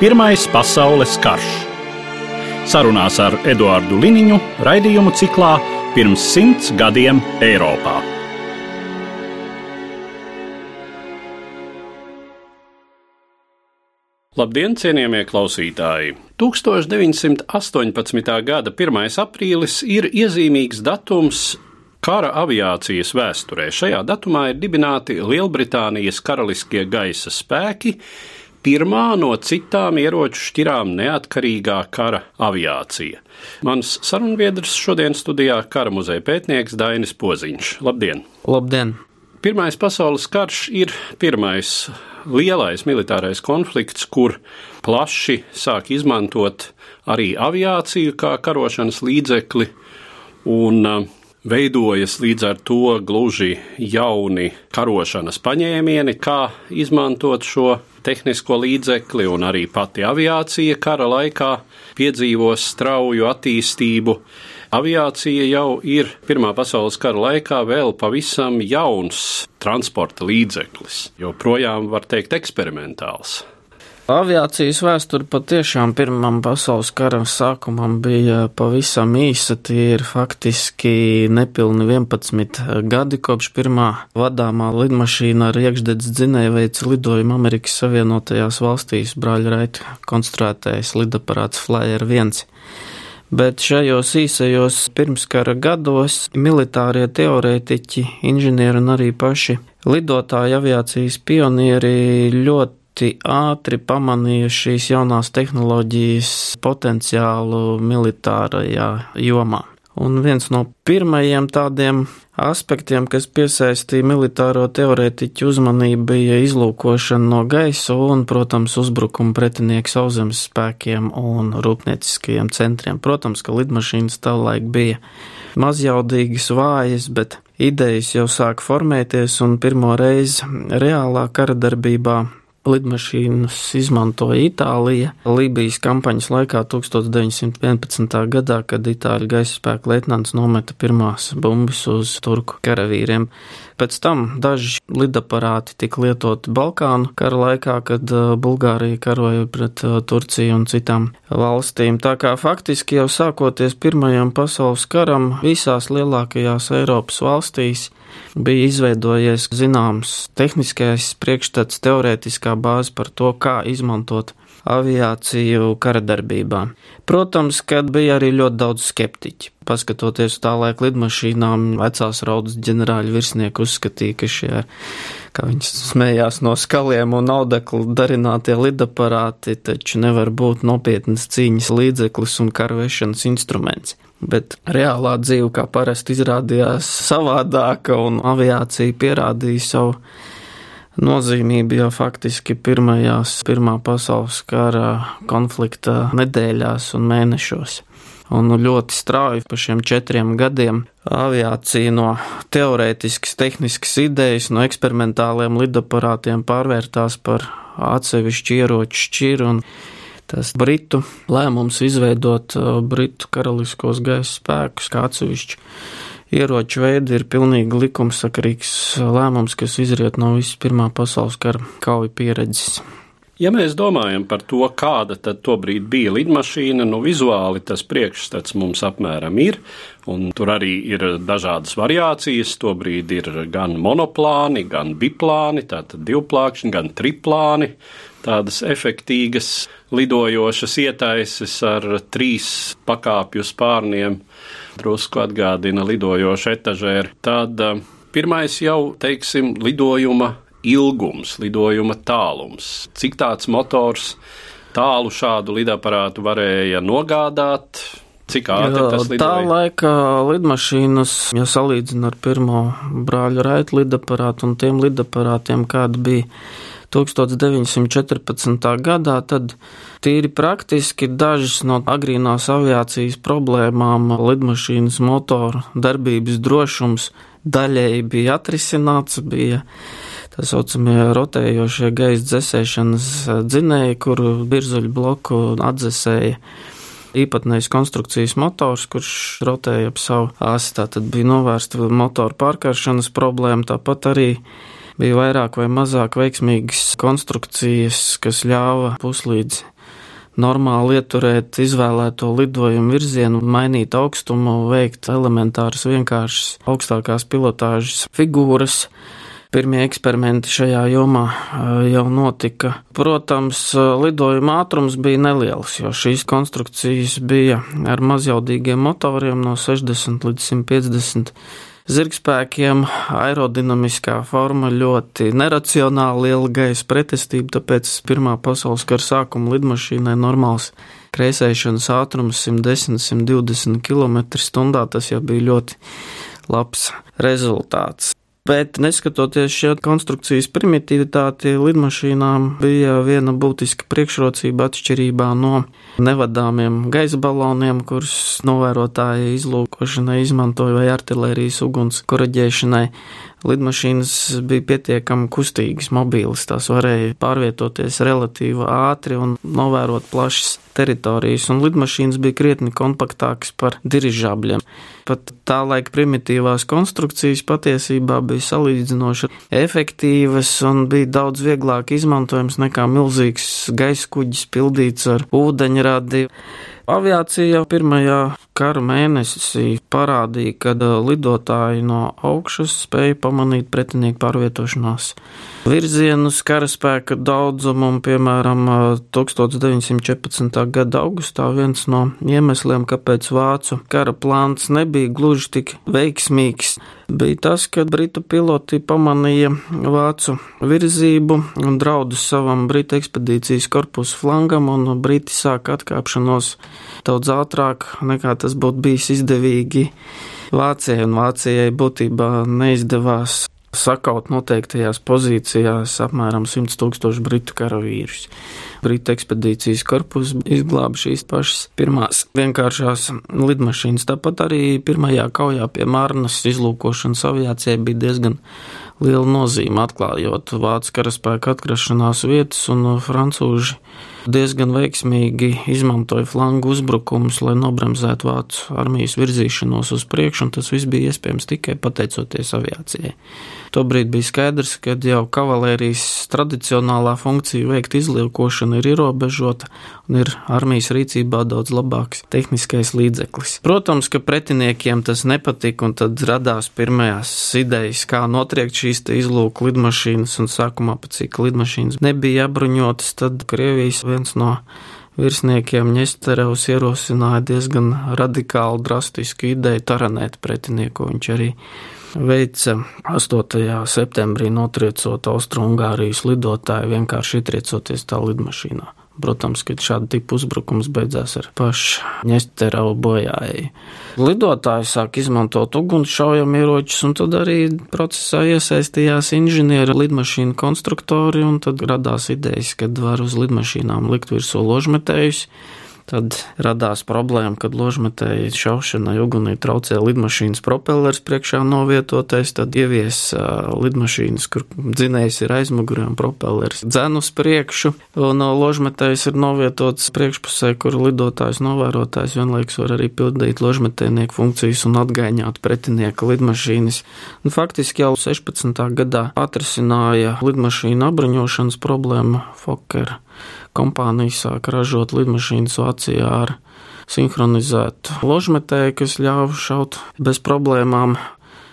Pirmais pasaules karš. Sarunās ar Eduāru Liniņu raidījumu ciklā Pirms simts gadiem Eiropā. Labdien, cienījamie klausītāji! 1918. gada 1. aprīlis ir iezīmīgs datums kara aviācijas vēsturē. Šajā datumā ir dibināti Lielbritānijas karaliskie gaisa spēki, pirmā no citām ieroču šķirām neatkarīgā kara aviācija. Mans sarunbiedrs šodien studijā kara muzeja pētnieks Dainis Poziņš. Labdien! Labdien! Pirmais pasaules karš ir pirmais lielais militārais konflikts, kur plaši sāk izmantot arī aviāciju kā karošanas līdzekli, un uh, veidojas līdz ar to gluži jauni karošanas paņēmieni, kā izmantot šo tehnisko līdzekli, un arī pati aviācija kara laikā piedzīvos strauju attīstību. Aviācija jau ir Pirmā pasaules kara laikā vēl pavisam jauns transporta līdzeklis, joprojām var teikt eksperimentāls. Aviācijas vēsture patiešām Pirmam pasaules karam sākumam bija pavisam īsa. Tie ir faktiski nepilni 11 gadi kopš pirmā vadāmā lidmašīna ar iekšdedz dzinēju veica lidojumu Amerikas Savienotajās valstīs brāļa raita konstruētais lidaparāts Flyer 1 bet šajos īsajos pirmskara gados militārie teorētiķi, inženieri un arī paši lidotāji aviācijas pionieri ļoti ātri pamanīja šīs jaunās tehnoloģijas potenciālu militārajā jomā. Un viens no pirmajiem tādiem aspektiem, kas piesaistīja militāro teorētiķu uzmanību, bija izlūkošana no gaisa un, protams, uzbrukuma pretinieks sauszemes spēkiem un rūpnieciskajiem centriem. Protams, ka lidmašīnas savulaik bija mazjaudīgas, vājas, bet idejas jau sāk formēties un pirmo reizi reālā kara darbībā Lidmašīnas izmantoja Itālija Lībijas kampaņas laikā 1911. gadā, kad Itāļu gaisa spēku leitnants nometa pirmās bumbas uz turku karavīriem. Pēc tam daži lidaparāti tika lietoti Balkānu kara laikā, kad uh, Bulgārija karoja pret uh, Turciju un citām valstīm. Tā kā faktiski jau sākoties Pirmajam pasaules karam visās lielākajās Eiropas valstīs bija izveidojies zināms tehniskais priekšstats, teorētiskā bāze par to, kā izmantot aviāciju kara darbībā. Protams, kad bija arī ļoti daudz skeptiķi. Paskatoties tā laika lidmašīnām, vecās raudas ģenerāļa virsnieki uzskatīja, ka šie, kā viņas smējās no skaliem un audeklu darinātie lidaparāti, taču nevar būt nopietnas cīņas līdzeklis un karvešanas instruments bet reālā dzīve, kā parasti, izrādījās savādāka, un aviācija pierādīja savu nozīmību jau faktiski pirmajās, Pirmā pasaules kara konflikta nedēļās un mēnešos. Un ļoti strauji pa šiem četriem gadiem aviācija no teorētiskas, tehniskas idejas, no eksperimentāliem lidaparātiem pārvērtās par atsevišķu ieroču šķiru tas britu lēmums izveidot uh, britu karaliskos gaisa spēkus kā atsevišķu ieroču veidu ir pilnīgi likumsakarīgs lēmums, kas izriet no visas Pirmā pasaules kara kauju pieredzes. Ja mēs domājam par to, kāda tad tobrīd bija lidmašīna, nu vizuāli tas priekšstats mums apmēram ir, un tur arī ir dažādas variācijas. Tobrīd ir gan monoplāni, gan biplāni, tātad divplākšņi, gan triplāni, tādas efektīgas lidojošas ietaises ar trīs pakāpju spārniem, drusku atgādina lidojošu etažēru. Tad eh, pirmais jau, teiksim, lidojuma ilgums, lidojuma tālums. Cik tāds motors tālu šādu lidaparātu varēja nogādāt? Cik ātri tas lidoja? Tā laika lidmašīnas, ja salīdzina ar pirmo brāļu raitu lidaparātu un tiem lidaparātiem, kāda bija 1914. gadā, tad tīri praktiski dažas no agrīnās aviācijas problēmām, lidmašīnas motoru darbības drošums daļēji bija atrisināts, bija tā saucamie rotējošie gaisa dzēsēšanas dzinēji, kuru virzuļu bloku atdzesēja īpatnējs konstrukcijas motors, kurš rotēja ap savu asi. Tātad bija novērsta motoru pārkaršanas problēma, tāpat arī bija vairāk vai mazāk veiksmīgas konstrukcijas, kas ļāva puslīdz normāli ieturēt izvēlēto lidojumu virzienu, mainīt augstumu, veikt elementāras vienkāršas augstākās pilotāžas figūras. Pirmie eksperimenti šajā jomā jau notika. Protams, lidojuma ātrums bija neliels, jo šīs konstrukcijas bija ar mazjaudīgiem motoriem no 60 līdz 150 zirgspēkiem, aerodinamiskā forma ļoti neracionāli liela gaisa pretestība, tāpēc Pirmā pasaules kara sākuma lidmašīnai normāls kreisēšanas ātrums 110-120 km/h. Tas jau bija ļoti labs rezultāts. Bet neskatoties šī konstrukcijas primitivitāti, lidmašīnām bija viena būtiska priekšrocība atšķirībā no nevadāmiem gaisa baloniem, kurus novērotāji izlūkošanai izmantoja vai artilērijas uguns koreģēšanai. Lidmašīnas bija pietiekami kustīgas, mobīlas, tās varēja pārvietoties relatīvi ātri un novērot plašas teritorijas, un lidmašīnas bija krietni kompaktākas par dirižabļiem. Pat tā laika primitīvās konstrukcijas patiesībā bija salīdzinoši efektīvas un bija daudz vieglāk izmantojams nekā milzīgs gaisa kuģis pildīts ar ūdeņradi. Aviācija jau pirmajā kara mēnesī parādīja, ka lidotāji no augšas spēja pamanīt pretinieku pārvietošanās virzienus, karaspēka daudzumu, piemēram, 1914. gada augustā viens no iemesliem, kāpēc vācu kara plāns nebija gluži tik veiksmīgs, bija tas, ka britu piloti pamanīja vācu virzību un draudus savam britu ekspedīcijas korpusu flangam, un briti sāka atkāpšanos daudz ātrāk nekā tas būtu bijis izdevīgi Vācijai, un Vācijai būtībā neizdevās sakaut noteiktajās pozīcijās apmēram 100 tūkstošu britu karavīrus. Britu ekspedīcijas korpus izglāba šīs pašas pirmās vienkāršās lidmašīnas. Tāpat arī pirmajā kaujā pie Mārnas izlūkošanas aviācijai bija diezgan liela nozīme, atklājot vācu karaspēka atgrašanās vietas un francūži diezgan veiksmīgi izmantoja flangu uzbrukumus, lai nobremzētu vācu armijas virzīšanos uz priekšu, un tas viss bija iespējams tikai pateicoties aviācijai. Tobrīd bija skaidrs, ka jau kavalērijas tradicionālā funkcija veikt izliekošanu ir ierobežota un ir armijas rīcībā daudz labāks tehniskais līdzeklis. Protams, ka pretiniekiem tas nepatika, un tad radās pirmās idejas, kā notriekt šīs izlūku lidmašīnas, un sākumā pat cik lidmašīnas nebija apbruņotas, tad Krievijas viens no virsniekiem Ņesterevs ierosināja diezgan radikālu, drastisku ideju taranēt pretinieku. Viņš arī veica 8. septembrī notriecot Austrumgārijas lidotāju, vienkārši ietriecoties tā lidmašīnā. Protams, ka šāda tipa uzbrukums beidzās ar pašu ņesterau bojājēju. Lidotāji sāk izmantot ugunsšaujamieročus, un tad arī procesā iesaistījās inženieri, lidmašīnu konstruktori, un tad radās idejas, kad var uz lidmašīnām likt virsū ložmetējus Tad radās problēma, kad ložmetēji šaušanai ugunī traucēja lidmašīnas propellers priekšā novietotais, tad ievies lidmašīnas, kur dzinējs ir aizmugurē un propellers dzen uz priekšu, un ložmetējs ir novietots priekšpusē, kur lidotājs novērotājs vienlaiks var arī pildīt ložmetējnieku funkcijas un atgaiņāt pretinieka lidmašīnas. Un faktiski jau 16. gadā atrisināja lidmašīnu apbruņošanas problēmu Fokker kompānija sāk ražot lidmašīnas Vācijā ar sinhronizētu ložmetēju, kas ļauj šaut bez problēmām.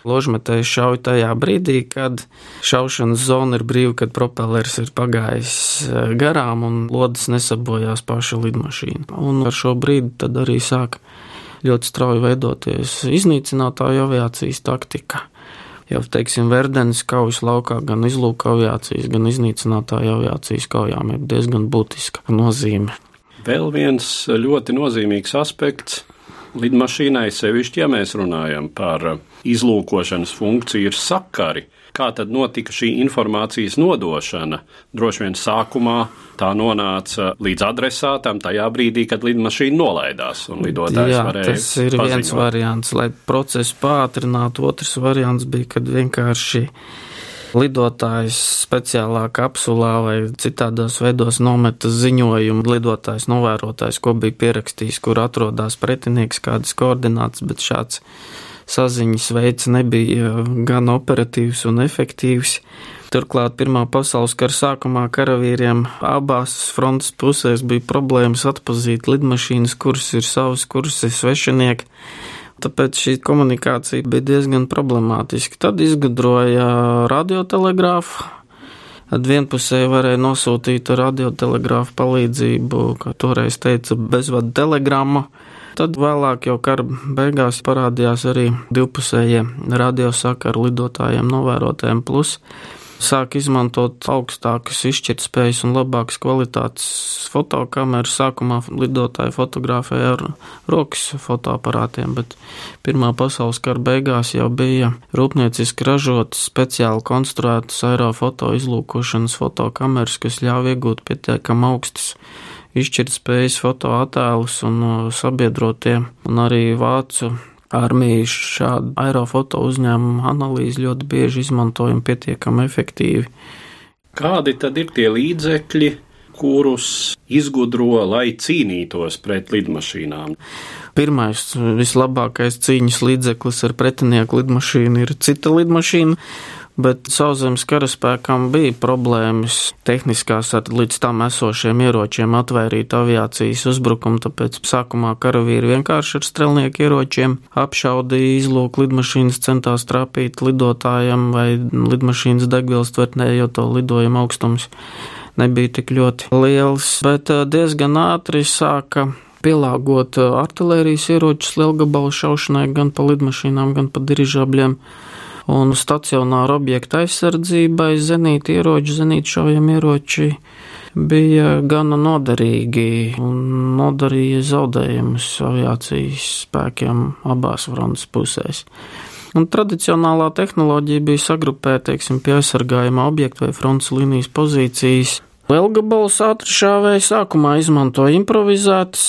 Ložmetējs šauj tajā brīdī, kad šaušanas zona ir brīva, kad propellers ir pagājis eh, garām un lodes nesabojās paša lidmašīna. Un ar šo brīdi tad arī sāk ļoti strauji veidoties iznīcinātāju aviācijas taktika jau, teiksim, Verdenes kaujas laukā gan izlūka aviācijas, gan iznīcinātāja aviācijas kaujām ir diezgan būtiska nozīme. Vēl viens ļoti nozīmīgs aspekts lidmašīnai, sevišķi, ja mēs runājam par izlūkošanas funkciju, ir sakari. Kā tad notika šī informācijas nodošana? Droši vien sākumā tā nonāca līdz adresātam tajā brīdī, kad lidmašīna nolaidās un lidotājs Jā, varēja. Tas ir paziņot. viens variants, lai procesu pātrinātu. Otrs variants bija, kad vienkārši lidotājs speciālā kapsulā vai citādos veidos nometa ziņojumu. Lidotājs novērotājs, ko bija pierakstījis, kur atrodas pretinieks, kādas koordinātas, bet šāds saziņas veids nebija gan operatīvs un efektīvs. Turklāt Pirmā pasaules kara sākumā karavīriem abās frontes pusēs bija problēmas atpazīt lidmašīnas, kuras ir savas, kuras ir svešinieki. Tāpēc šī komunikācija bija diezgan problemātiska. Tad izgudroja radiotelegrāfu. Vienpusēji varēja nosūtīt radiotelegrāfu palīdzību, kā toreiz teica, bezvadu telegrammu. Tad vēlāk jau kara beigās parādījās arī divpusējie radiosakari lidotājiem, novērotājiem plus sāk izmantot augstākas izšķirtspējas un labākas kvalitātes fotokameras. Sākumā lidotāji fotografēja ar rokas fotoaparātiem, bet Pirmā pasaules kara beigās jau bija rūpnieciski ražotas speciāli konstruētas aerofoto izlūkošanas fotokameras, kas ļauj iegūt pietiekam augstus izšķirtspējas fotoattēlus un uh, sabiedrotie, un arī vācu armija šādu aerofoto uzņēmumu analīzi ļoti bieži izmantojam pietiekami efektīvi. Kādi tad ir tie līdzekļi, kurus izgudro, lai cīnītos pret lidmašīnām? Pirmais, vislabākais cīņas līdzeklis ar pretinieku lidmašīnu ir cita lidmašīna bet sauszemes karaspēkam bija problēmas tehniskās ar līdz tam esošiem ieročiem atvairīt aviācijas uzbrukumu, tāpēc sākumā karavīri vienkārši ar strelnieku ieročiem apšaudīja izlūku lidmašīnas, centās trāpīt lidotājiem vai lidmašīnas degvielas tvertnē, jo to lidojuma augstums nebija tik ļoti liels, bet diezgan ātri sāka pielāgot artilērijas ieročus lielgabalu šaušanai gan pa lidmašīnām, gan pa dirižabļiem un stacionāra objekta aizsardzībai zenīti ieroči, zenīti šaujamieroči bija gana noderīgi un nodarīja zaudējumus aviācijas spēkiem abās frontes pusēs. Un tradicionālā tehnoloģija bija sagrupēta, teiksim, pie aizsargājuma objekta vai frontes līnijas pozīcijas Lielgabalas ātršāvēja sākumā izmantoja improvizētas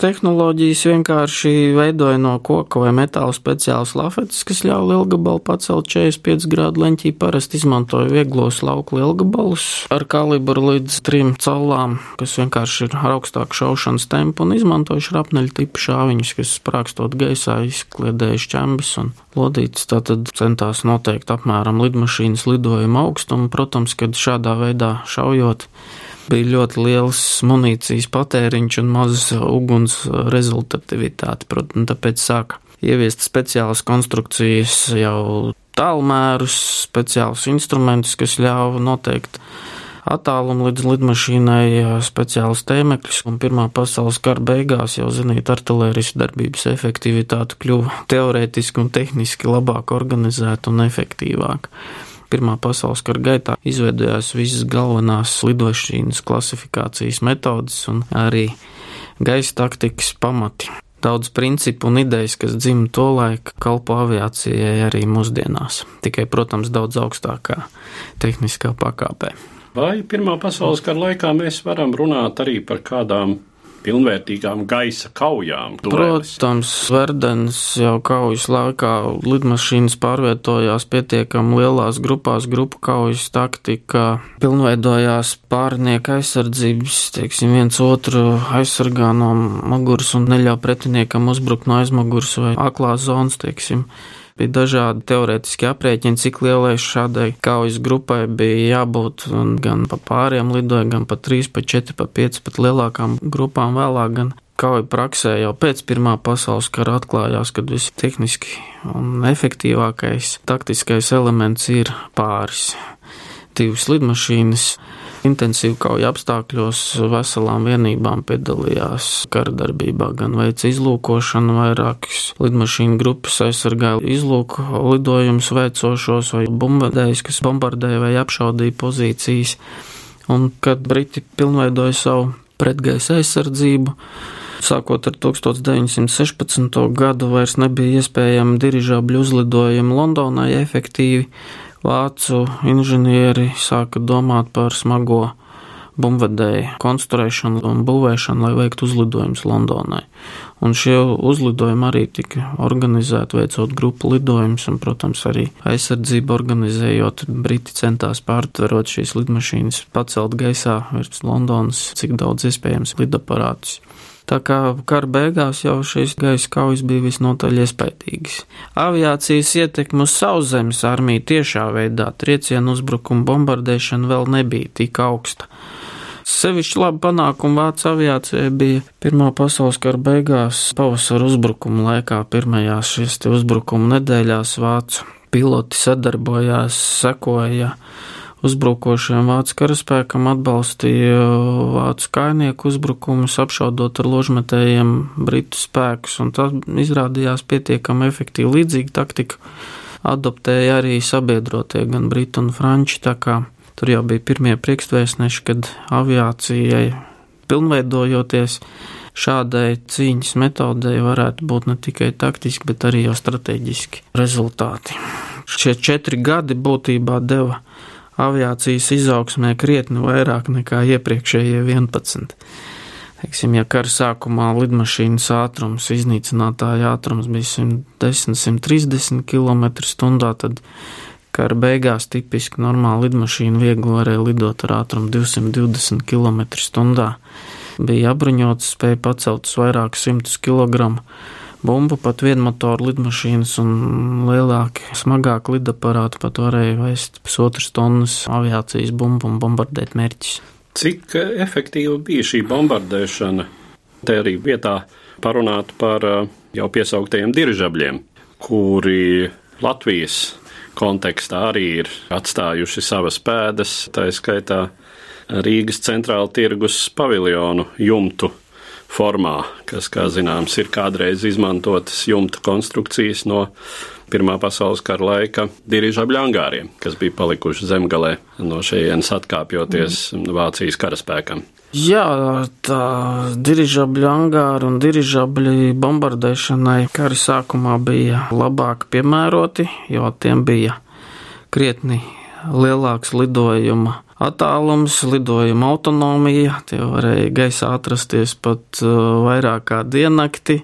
tehnoloģijas, vienkārši veidoja no koka vai metāla speciāls lafetes, kas ļauj lielgabalu pacelt 45 grādu leņķī. Parasti izmantoja vieglos lauku lielgabalus ar kalibru līdz trim caulām, kas vienkārši ir ar augstāku šaušanas tempu un izmantoja šrapneļu tipu šāviņus, kas sprākstot gaisā izkliedēja šķembas un lodītas. Tātad centās noteikt apmēram lidmašīnas lidojuma augstumu. Protams, kad šādā veidā šaujot bija ļoti liels munīcijas patēriņš un mazs uguns rezultatīvitāte. Protams, tāpēc sāka ieviest speciālas konstrukcijas jau tālmērus, speciālus instrumentus, kas ļāva noteikt attālumu līdz lidmašīnai, speciālus tēmekļus, un Pirmā pasaules kara beigās jau zinīt artilērijas darbības efektivitāte kļuva teorētiski un tehniski labāk organizēta un efektīvāka. Pirmā pasaules kara gaitā izveidojās visas galvenās lidošanas klasifikācijas metodes un arī gaisa taktikas pamati. Daudz principu un idejas, kas dzimta to laiku, kalpo aviācijai arī mūsdienās. Tikai, protams, daudz augstākā tehniskā pakāpē. Vai Pirmā pasaules kara laikā mēs varam runāt arī par kādām pilnvērtīgām gaisa kaujām. Duelis. Protams, Verdens jau kaujas laikā lidmašīnas pārvietojās pietiekami lielās grupās, grupu kaujas taktika, pilnveidojās pārnieku aizsardzības, teiksim, viens otru aizsargā no muguras un neļauj pretiniekam uzbrukt no aizmuguras vai aklās zonas, teiksim. Bija dažādi teorētiski aprēķini, cik lielai šādai kaujas grupai bija jābūt gan pa pāriem lidoja, gan pa trīs, pa četri, pa pieci, pat lielākām grupām vēlāk, gan kauja praksē jau pēc Pirmā pasaules kara atklājās, kad visitehniski un efektīvākais taktiskais elements ir pāris. Divas lidmašīnas intensīvu kauju apstākļos veselām vienībām piedalījās kara darbībā, gan veica izlūkošanu, vairākas lidmašīnu grupas aizsargāja izlūku lidojumus veicošos vai bumbardējus, kas bombardēja vai apšaudīja pozīcijas. Un kad Briti pilnveidoja savu pretgaisa aizsardzību, Sākot ar 1916. gadu vairs nebija iespējama dirižābļu uzlidojumi Londonai efektīvi, vācu inženieri sāka domāt par smago bumbvedēju konstruēšanu un būvēšanu, lai veiktu uzlidojumus Londonai. Un šie uzlidojumi arī tika organizēti veicot grupu lidojumus, un, protams, arī aizsardzību organizējot. Briti centās pārtverot šīs lidmašīnas, pacelt gaisā virs Londonas, cik daudz iespējams lidaparātus. Tā kā kara beigās jau šīs gaisa kaujas bija visnotaļ iespaidīgas. Aviācijas ietekme uz sauszemes armiju tiešā veidā triecienu uzbrukumu bombardēšana vēl nebija tik augsta. Sevišķi labi panākumi Vācu aviācijai bija Pirmā pasaules kara beigās, pavasara uzbrukuma laikā, pirmajās šīs uzbrukuma nedēļās Vācu piloti sadarbojās, sekoja uzbrukošiem vācu karaspēkam, atbalstīja vācu kainieku uzbrukumus, apšaudot ar ložmetējiem britu spēkus, un tas izrādījās pietiekami efektīvi. Līdzīga taktika adoptēja arī sabiedrotie, gan briti un franči, tā kā Tur jau bija pirmie priekšvēstneši, kad aviācijai pilnveidojoties šādai cīņas metodei varētu būt ne tikai taktiski, bet arī jau strateģiski rezultāti. Šie četri gadi būtībā deva aviācijas izaugsmē krietni vairāk nekā iepriekšējie 11. Teiksim, ja kara sākumā lidmašīnas ātrums, iznīcinātāja ātrums bija 110-130 km/h, tad Kara beigās tipiski normāla lidmašīna viegli varēja lidot ar ātrumu 220 km/h. Bija apbruņots, spēja pacelt vairākus simtus kilogramu bumbu, pat vienmotoru lidmašīnas un lielāki, smagāki lidaparāti pat varēja vēst pusotras tonnas aviācijas bumbu un bombardēt mērķis. Cik efektīva bija šī bombardēšana? Te arī vietā parunāt par uh, jau piesauktajiem dirižabļiem, kuri Latvijas kontekstā arī ir atstājuši savas pēdas, tā skaitā Rīgas centrāla tirgus paviljonu jumtu formā, kas, kā zināms, ir kādreiz izmantotas jumta konstrukcijas no Pirmā pasaules kara laika dirižabļu angāriem, kas bija palikuši zemgalē no šejienes atkāpjoties mm. Vācijas karaspēkam. Jā, tā dirižabļu angāri un dirižabļi bombardēšanai kara sākumā bija labāk piemēroti, jo tiem bija krietni lielāks lidojuma attālums, lidojuma autonomija, tie varēja gaisā atrasties pat uh, vairāk kā diennakti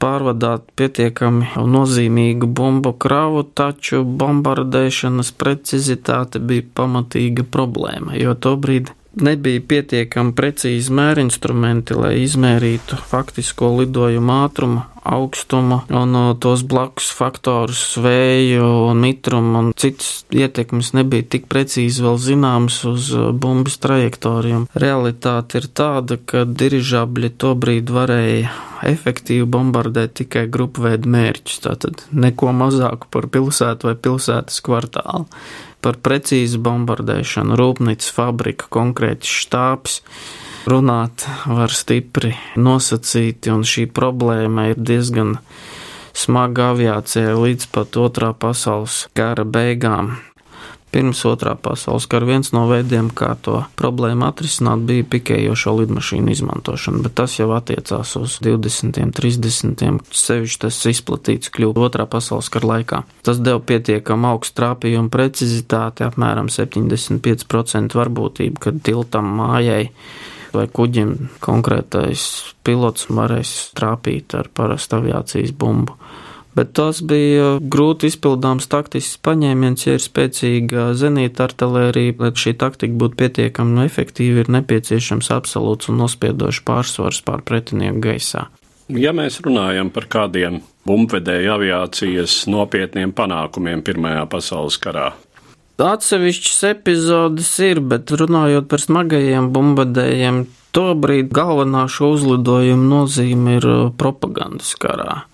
pārvadāt pietiekami nozīmīgu bumbu kravu, taču bombardēšanas precizitāte bija pamatīga problēma, jo tobrīd nebija pietiekami precīzi mērinstrumenti, lai izmērītu faktisko lidojumu ātrumu, augstumu un uh, tos blakus faktorus, vēju un mitrumu un citas ietekmes nebija tik precīzi vēl zināmas uz uh, bumbas trajektoriju. Realitāte ir tāda, ka dirižabļi tobrīd varēja efektīvi bombardēt tikai grupu veidu mērķus, tātad neko mazāku par pilsētu vai pilsētas kvartālu par precīzu bombardēšanu, rūpnīcas fabrika, konkrēti štābs. Runāt var stipri nosacīti, un šī problēma ir diezgan smaga aviācijai līdz pat otrā pasaules kara beigām. Pirms otrā pasaules kara viens no veidiem, kā to problēmu atrisināt, bija pikējošo lidmašīnu izmantošana, bet tas jau attiecās uz 20. un 30. sevišķi tas izplatīts kļuva otrā pasaules kara laikā. Tas deva pietiekam augstu trāpījumu precizitāti, apmēram 75% varbūtību, kad tiltam mājai vai kuģim konkrētais pilots varēs trāpīt ar parastu aviācijas bumbu bet tas bija grūti izpildāms taktisks paņēmiens, ja ir spēcīga zenīta artilērija, lai šī taktika būtu pietiekami efektīva, ir nepieciešams absolūts un nospiedošs pārsvars pār pretinieku gaisā. Ja mēs runājam par kādiem bumbvedēju aviācijas nopietniem panākumiem Pirmajā pasaules karā, Atsevišķas epizodes ir, bet runājot par smagajiem bumbvedējiem, tobrīd galvenā šo uzlidojumu nozīme ir propagandas karā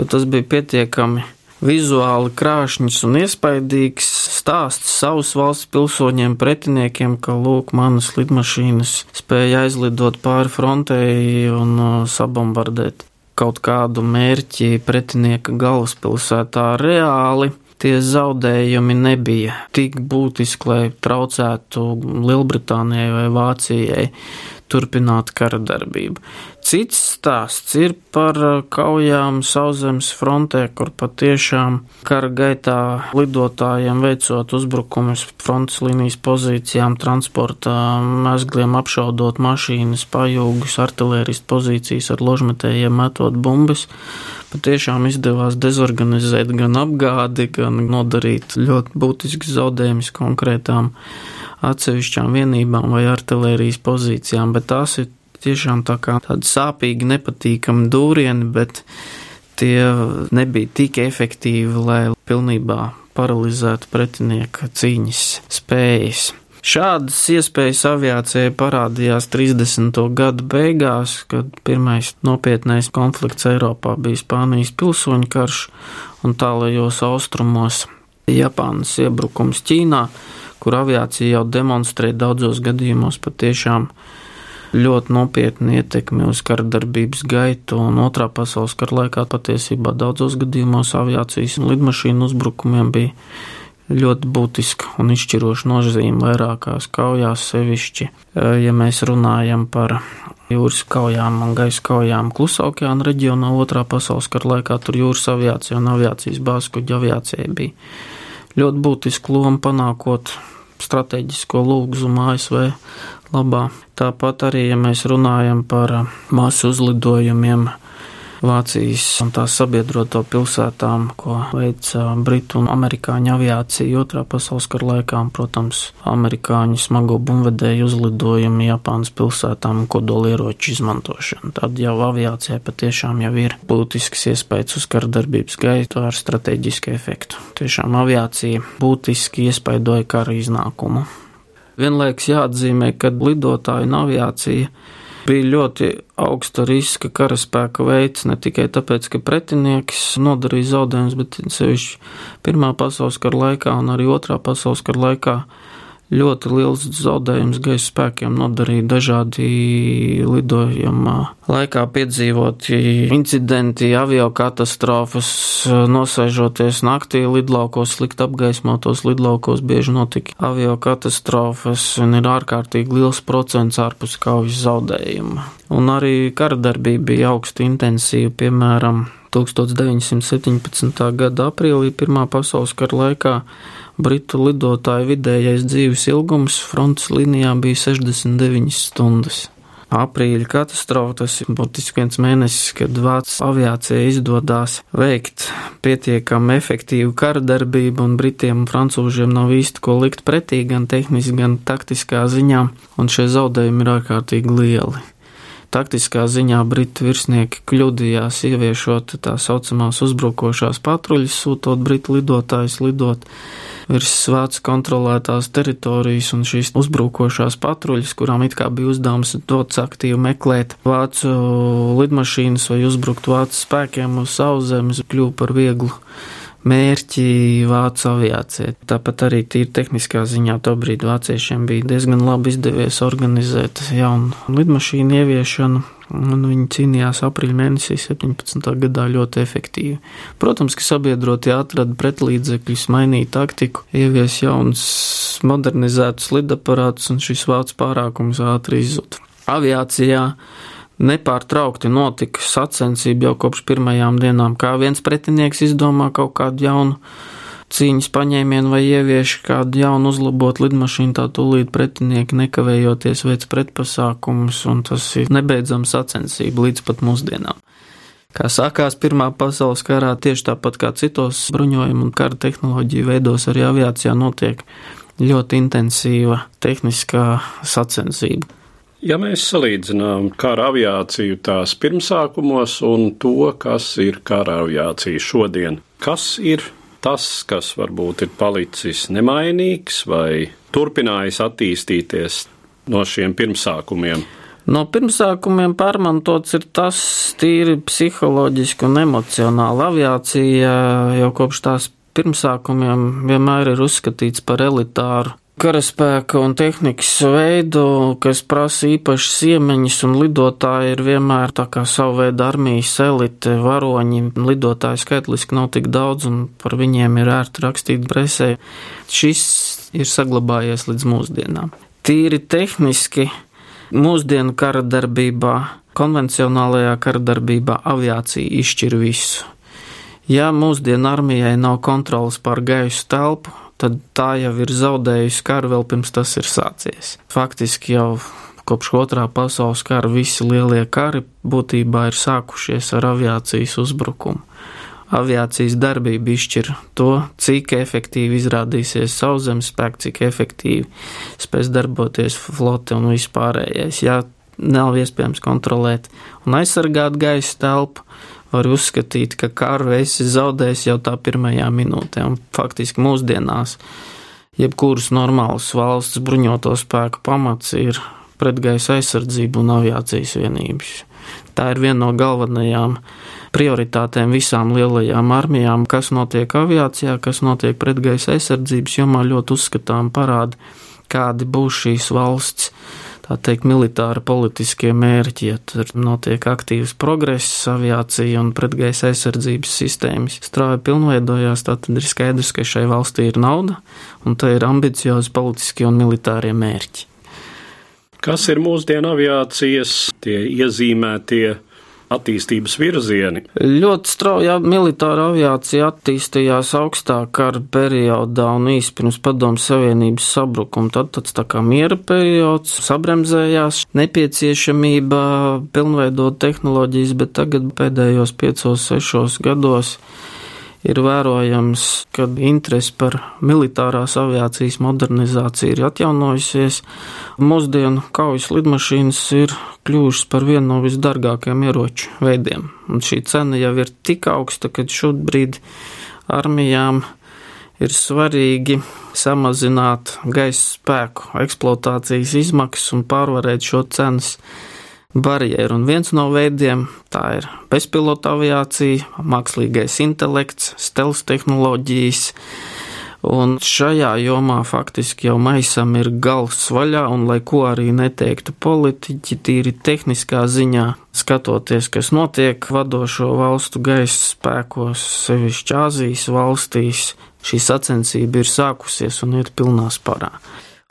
jo tas bija pietiekami vizuāli krāšņs un iespaidīgs stāsts savus valsts pilsoņiem, pretiniekiem, ka lūk, manas lidmašīnas spēja aizlidot pāri frontei un uh, sabombardēt kaut kādu mērķi pretinieka galvaspilsētā reāli. Tie zaudējumi nebija tik būtiski, lai traucētu Lielbritānijai vai Vācijai turpināt kara darbību. Cits stāsts ir par kaujām sauszemes frontē, kur patiešām kara gaitā lidotājiem veicot uzbrukumus frontes līnijas pozīcijām, transporta mezgliem, apšaudot mašīnas, pajūgus, artilērijas pozīcijas ar ložmetējiem metot bumbas. Patiešām izdevās dezorganizēt gan apgādi, gan nodarīt ļoti būtisks zaudējums konkrētām atsevišķām vienībām vai artilērijas pozīcijām, bet tās ir tiešām tā kā tādi sāpīgi, nepatīkami dūrieni, bet tie nebija tik efektīvi, lai pilnībā paralizētu pretinieka cīņas spējas. Šādas iespējas aviācijai parādījās 30. gadu beigās, kad pirmais nopietnais konflikts Eiropā bija Spānijas pilsoņu karš un tālajos austrumos Japānas iebrukums Ķīnā kur aviācija jau demonstrē daudzos gadījumos patiešām ļoti nopietnu ietekmi uz karadarbības gaitu, un otrā pasaules kara laikā patiesībā daudzos gadījumos aviācijas un lidmašīnu uzbrukumiem bija ļoti būtiska un izšķiroša nozīme vairākās kaujās, sevišķi, ja mēs runājam par jūras kaujām un gaisa kaujām Klusā okeāna reģionā. Otrā pasaules kara laikā, tur jūras aviācija un aviācijas bāzes kuģa aviācijai bija ļoti būtisku lomu panākot strateģisko lūgzumu ASV labā. Tāpat arī, ja mēs runājam par masu uzlidojumiem Vācijas un tās sabiedroto pilsētām, ko veica Britu un Amerikāņu aviācija otrā pasaules kara laikā, un, protams, amerikāņu smago bumvedēju uzlidojumi Japānas pilsētām un kodolieroču izmantošana. Tad jau aviācijai patiešām jau ir būtisks iespējas uz kara darbības gaitu ar strateģisku efektu. Tiešām aviācija būtiski iespaidoja kara iznākumu. Vienlaiks jāatzīmē, ka lidotāju un aviācija bija ļoti augsta riska karaspēka veids, ne tikai tāpēc, ka pretinieks nodarīja zaudējumus, bet sevišķi Pirmā pasaules kara laikā un arī Otrā pasaules kara laikā ļoti liels zaudējums gaisa spēkiem nodarīja dažādi lidojuma laikā piedzīvoti incidenti, avio katastrofas, nosēžoties naktī lidlaukos, slikt apgaismotos lidlaukos, bieži notika avio katastrofas un ir ārkārtīgi liels procents ārpus kaujas zaudējuma. Un arī karadarbība bija augsti intensīva, piemēram, 1917. gada aprīlī Pirmā pasaules kara laikā Britu lidotāju vidējais dzīves ilgums frontes līnijā bija 69 stundas. Aprīļa katastrofa tas ir būtiski viens mēnesis, kad Vācijas aviācijai izdodas veikt pietiekami efektīvu kara darbību, un Britiem un Francūžiem nav īsti ko likt pretī gan tehniski, gan taktiskā ziņā, un šie zaudējumi ir ārkārtīgi lieli taktiskā ziņā britu virsnieki kļūdījās ieviešot tā saucamās uzbrukošās patruļas, sūtot britu lidotājus lidot virs vācu kontrolētās teritorijas, un šīs uzbrukošās patruļas, kurām it kā bija uzdevums dots aktīvi meklēt vācu lidmašīnas vai uzbrukt vācu spēkiem uz sauszemes, kļuva par vieglu mērķi vācu aviācijai. Tāpat arī tīri tehniskā ziņā tobrīd vāciešiem bija diezgan labi izdevies organizēt jaunu lidmašīnu ieviešanu. Un viņi cīnījās aprīļa mēnesī 17. gadā ļoti efektīvi. Protams, ka sabiedrotie atrada pretlīdzekļus, mainīja taktiku, ievies jaunus modernizētus lidaparātus, un šis vācu pārākums ātri izzuda. Aviācijā nepārtraukti notika sacensība jau kopš pirmajām dienām, kā viens pretinieks izdomā kaut kādu jaunu cīņas paņēmienu vai ievieš kādu jaunu uzlabot lidmašīnu, tā tūlīt pretinieki nekavējoties veids pretpasākumus, un tas ir nebeidzama sacensība līdz pat mūsdienām. Kā sākās Pirmā pasaules karā, tieši tāpat kā citos bruņojumu un kara tehnoloģiju veidos, arī aviācijā notiek ļoti intensīva tehniskā sacensība. Ja mēs salīdzinām kara aviāciju tās pirmsākumos un to, kas ir kara aviācija šodien, kas ir tas, kas varbūt ir palicis nemainīgs vai turpinājis attīstīties no šiem pirmsākumiem? No pirmsākumiem pārmantots ir tas tīri psiholoģiski un emocionāli. Aviācija jau kopš tās pirmsākumiem vienmēr ir uzskatīts par elitāru karaspēka un tehnikas veidu, kas prasa īpašas iemaņas, un lidotāji ir vienmēr tā kā savu veidu armijas elite, varoņi. Lidotāju skaitliski nav tik daudz, un par viņiem ir ērti rakstīt presē. Šis ir saglabājies līdz mūsdienām. Tīri tehniski mūsdienu kara darbībā, konvencionālajā kara darbībā aviācija izšķir visu. Ja mūsdienu armijai nav kontrolas pār gaisa telpu, tad tā jau ir zaudējusi karu vēl pirms tas ir sācies. Faktiski jau kopš otrā pasaules kara visi lielie kari būtībā ir sākušies ar aviācijas uzbrukumu. Aviācijas darbība izšķir to, cik efektīvi izrādīsies sauszemes spēks, cik efektīvi spēs darboties flote un vispārējais. Ja nav iespējams kontrolēt un aizsargāt gaisa telpu, var uzskatīt, ka karu esi zaudējis jau tā pirmajā minūtē, un faktiski mūsdienās jebkuras normālas valsts bruņoto spēku pamats ir pretgaisa aizsardzība un aviācijas vienības. Tā ir viena no galvenajām prioritātēm visām lielajām armijām, kas notiek aviācijā, kas notiek pretgaisa aizsardzības jomā, ļoti uzskatām parādi, kādi būs šīs valsts tā teikt, militāra politiskie mērķi, ja tur notiek aktīvs progress, aviācija un pretgaisa aizsardzības sistēmas strauji pilnveidojās, tad ir skaidrs, ka šai valstī ir nauda un tā ir ambiciozi politiskie un militārie mērķi. Kas ir mūsdienu aviācijas tie iezīmētie attīstības virzieni. Ļoti strauji militāra aviācija attīstījās augstā kara periodā un īsi pirms padomu savienības sabrukuma. Tad tāds tā kā miera periods, sabremzējās nepieciešamība pilnveidot tehnoloģijas, bet tagad pēdējos piecos, sešos gados ir vērojams, ka interese par militārās aviācijas modernizāciju ir atjaunojusies. Mūsdienu kaujas lidmašīnas ir kļuvušas par vienu no visdārgākajiem ieroču veidiem, un šī cena jau ir tik augsta, ka šobrīd armijām ir svarīgi samazināt gaisa spēku eksploatācijas izmaksas un pārvarēt šo cenas barjeru. Un viens no veidiem tā ir bezpilota aviācija, mākslīgais intelekts, stealth tehnoloģijas. Un šajā jomā faktiski jau maisam ir gals vaļā, un lai ko arī neteiktu politiķi, tīri tehniskā ziņā, skatoties, kas notiek vadošo valstu gaisa spēkos, sevišķi Āzijas valstīs, šī sacensība ir sākusies un iet pilnā sparā.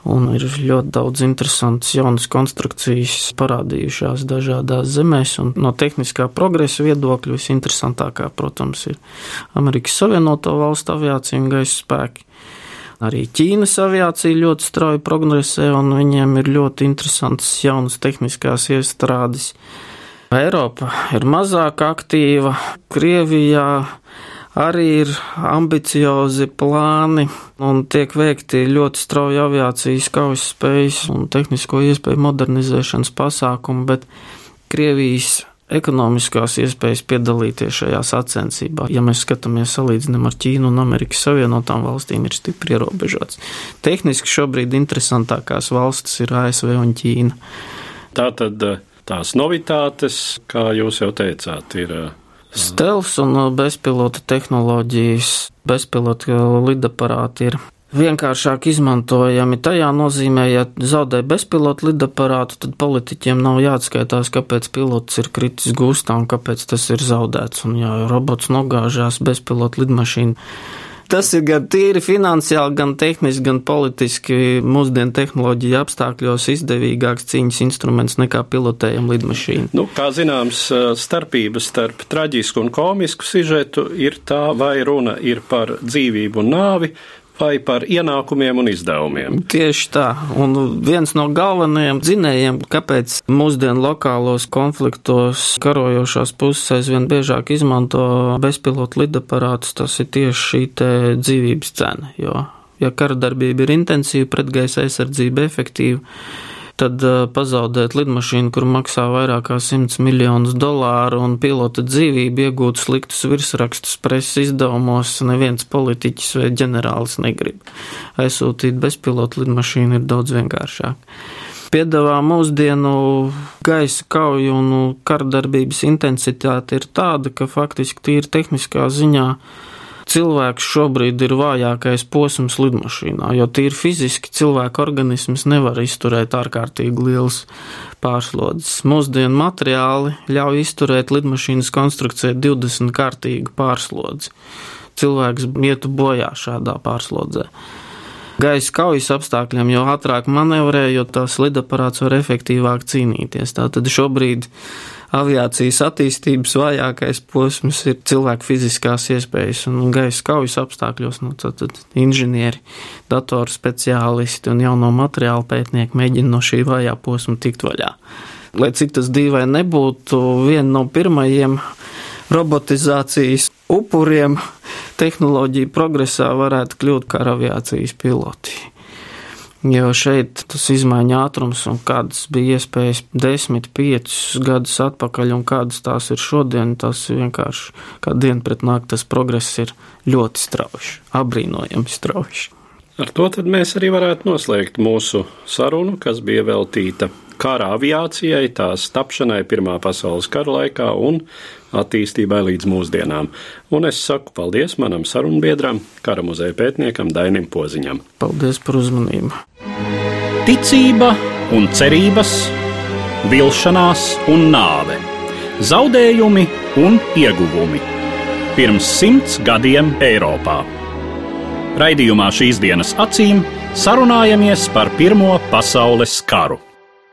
Un ir ļoti daudz interesantas jaunas konstrukcijas parādījušās dažādās zemēs, un no tehniskā progresa viedokļa visinteresantākā, protams, ir Amerikas Savienoto Valstu aviācija un gaisa spēki. Arī Ķīnas aviācija ļoti strauji progresē, un viņiem ir ļoti interesantas jaunas tehniskās iestrādes. Eiropa ir mazāk aktīva, Krievijā arī ir ambiciozi plāni un tiek veikti ļoti strauji aviācijas kaujas spējas un tehnisko iespēju modernizēšanas pasākumi, bet Krievijas ekonomiskās iespējas piedalīties šajā sacensībā, ja mēs skatāmies salīdzinām ar Ķīnu un Amerikas Savienotām valstīm, ir stipri ierobežots. Tehniski šobrīd interesantākās valstis ir ASV un Ķīna. Tā tad eh, tās novitātes, kā jūs jau teicāt, ir eh, Stels un uh, bezpilota tehnoloģijas, bezpilota lidaparāti ir vienkāršāk izmantojami. Tajā nozīmē, ja zaudē bezpilotu lidaparātu, tad politiķiem nav jāatskaitās, kāpēc pilots ir kritis gūstā un kāpēc tas ir zaudēts. Un ja robots nogāžās bezpilotu lidmašīnu, Tas ir gan tīri finansiāli, gan tehniski, gan politiski mūsdienu tehnoloģiju apstākļos izdevīgāks cīņas instruments nekā pilotējama lidmašīna. Nu, kā zināms, starpības starp traģisku un komisku sižetu ir tā, vai runa ir par dzīvību un nāvi, vai par ienākumiem un izdevumiem. Tieši tā. Un viens no galvenajiem dzinējiem, kāpēc mūsdienu lokālos konfliktos karojošās puses aizvien biežāk izmanto bezpilotu lidaparātus, tas ir tieši šī dzīvības cena. Jo, ja kara darbība ir intensīva, pretgaisa aizsardzība efektīva, tad pazaudēt lidmašīnu, kur maksā vairāk kā 100 miljonus dolāru un pilota dzīvību iegūt sliktus virsrakstus preses izdevumos, neviens politiķis vai ģenerālis negrib. Aizsūtīt bezpilotu lidmašīnu ir daudz vienkāršāk. Piedāvā mūsdienu gaisa kauju un kardarbības intensitāte ir tāda, ka faktiski tīri tehniskā ziņā cilvēks šobrīd ir vājākais posms lidmašīnā, jo tīri fiziski cilvēka organisms nevar izturēt ārkārtīgi liels pārslodzes. Mūsdienu materiāli ļauj izturēt lidmašīnas konstrukcijai 20 kārtīgu pārslodzi. Cilvēks ietu bojā šādā pārslodzē. Gaisa kaujas apstākļiem, jo ātrāk manevrē, jo tās lidaparāts var efektīvāk cīnīties. Tātad šobrīd aviācijas attīstības vājākais posms ir cilvēku fiziskās iespējas un gaisa kaujas apstākļos. Nu, tad, tad inženieri, datoru speciālisti un jauno materiālu pētnieki mēģina no šī vājā posma tikt vaļā. Lai cik tas dīvai nebūtu, viena no pirmajiem robotizācijas upuriem tehnoloģiju progresā varētu kļūt karaviācijas piloti. Jo šeit tas izmaiņa ātrums un kādas bija iespējas 10, 5 gadus atpakaļ un kādas tās ir šodien, tas vienkārši kā diena pret nakti tas progress ir ļoti strauji, abrīnojami strauji. Ar to mēs arī varētu noslēgt mūsu sarunu, kas bija veltīta kara aviācijai, tās tapšanai Pirmā pasaules kara laikā un attīstībai līdz mūsdienām. Un es saku paldies manam sarunbiedram, kara muzeja pētniekam Dainim Poziņam. Paldies par uzmanību! Ticība un cerības, vilšanās un nāve, zaudējumi un ieguvumi. Pirms simts gadiem Eiropā. Raidījumā šīs dienas acīm sarunājamies par Pirmo pasaules karu.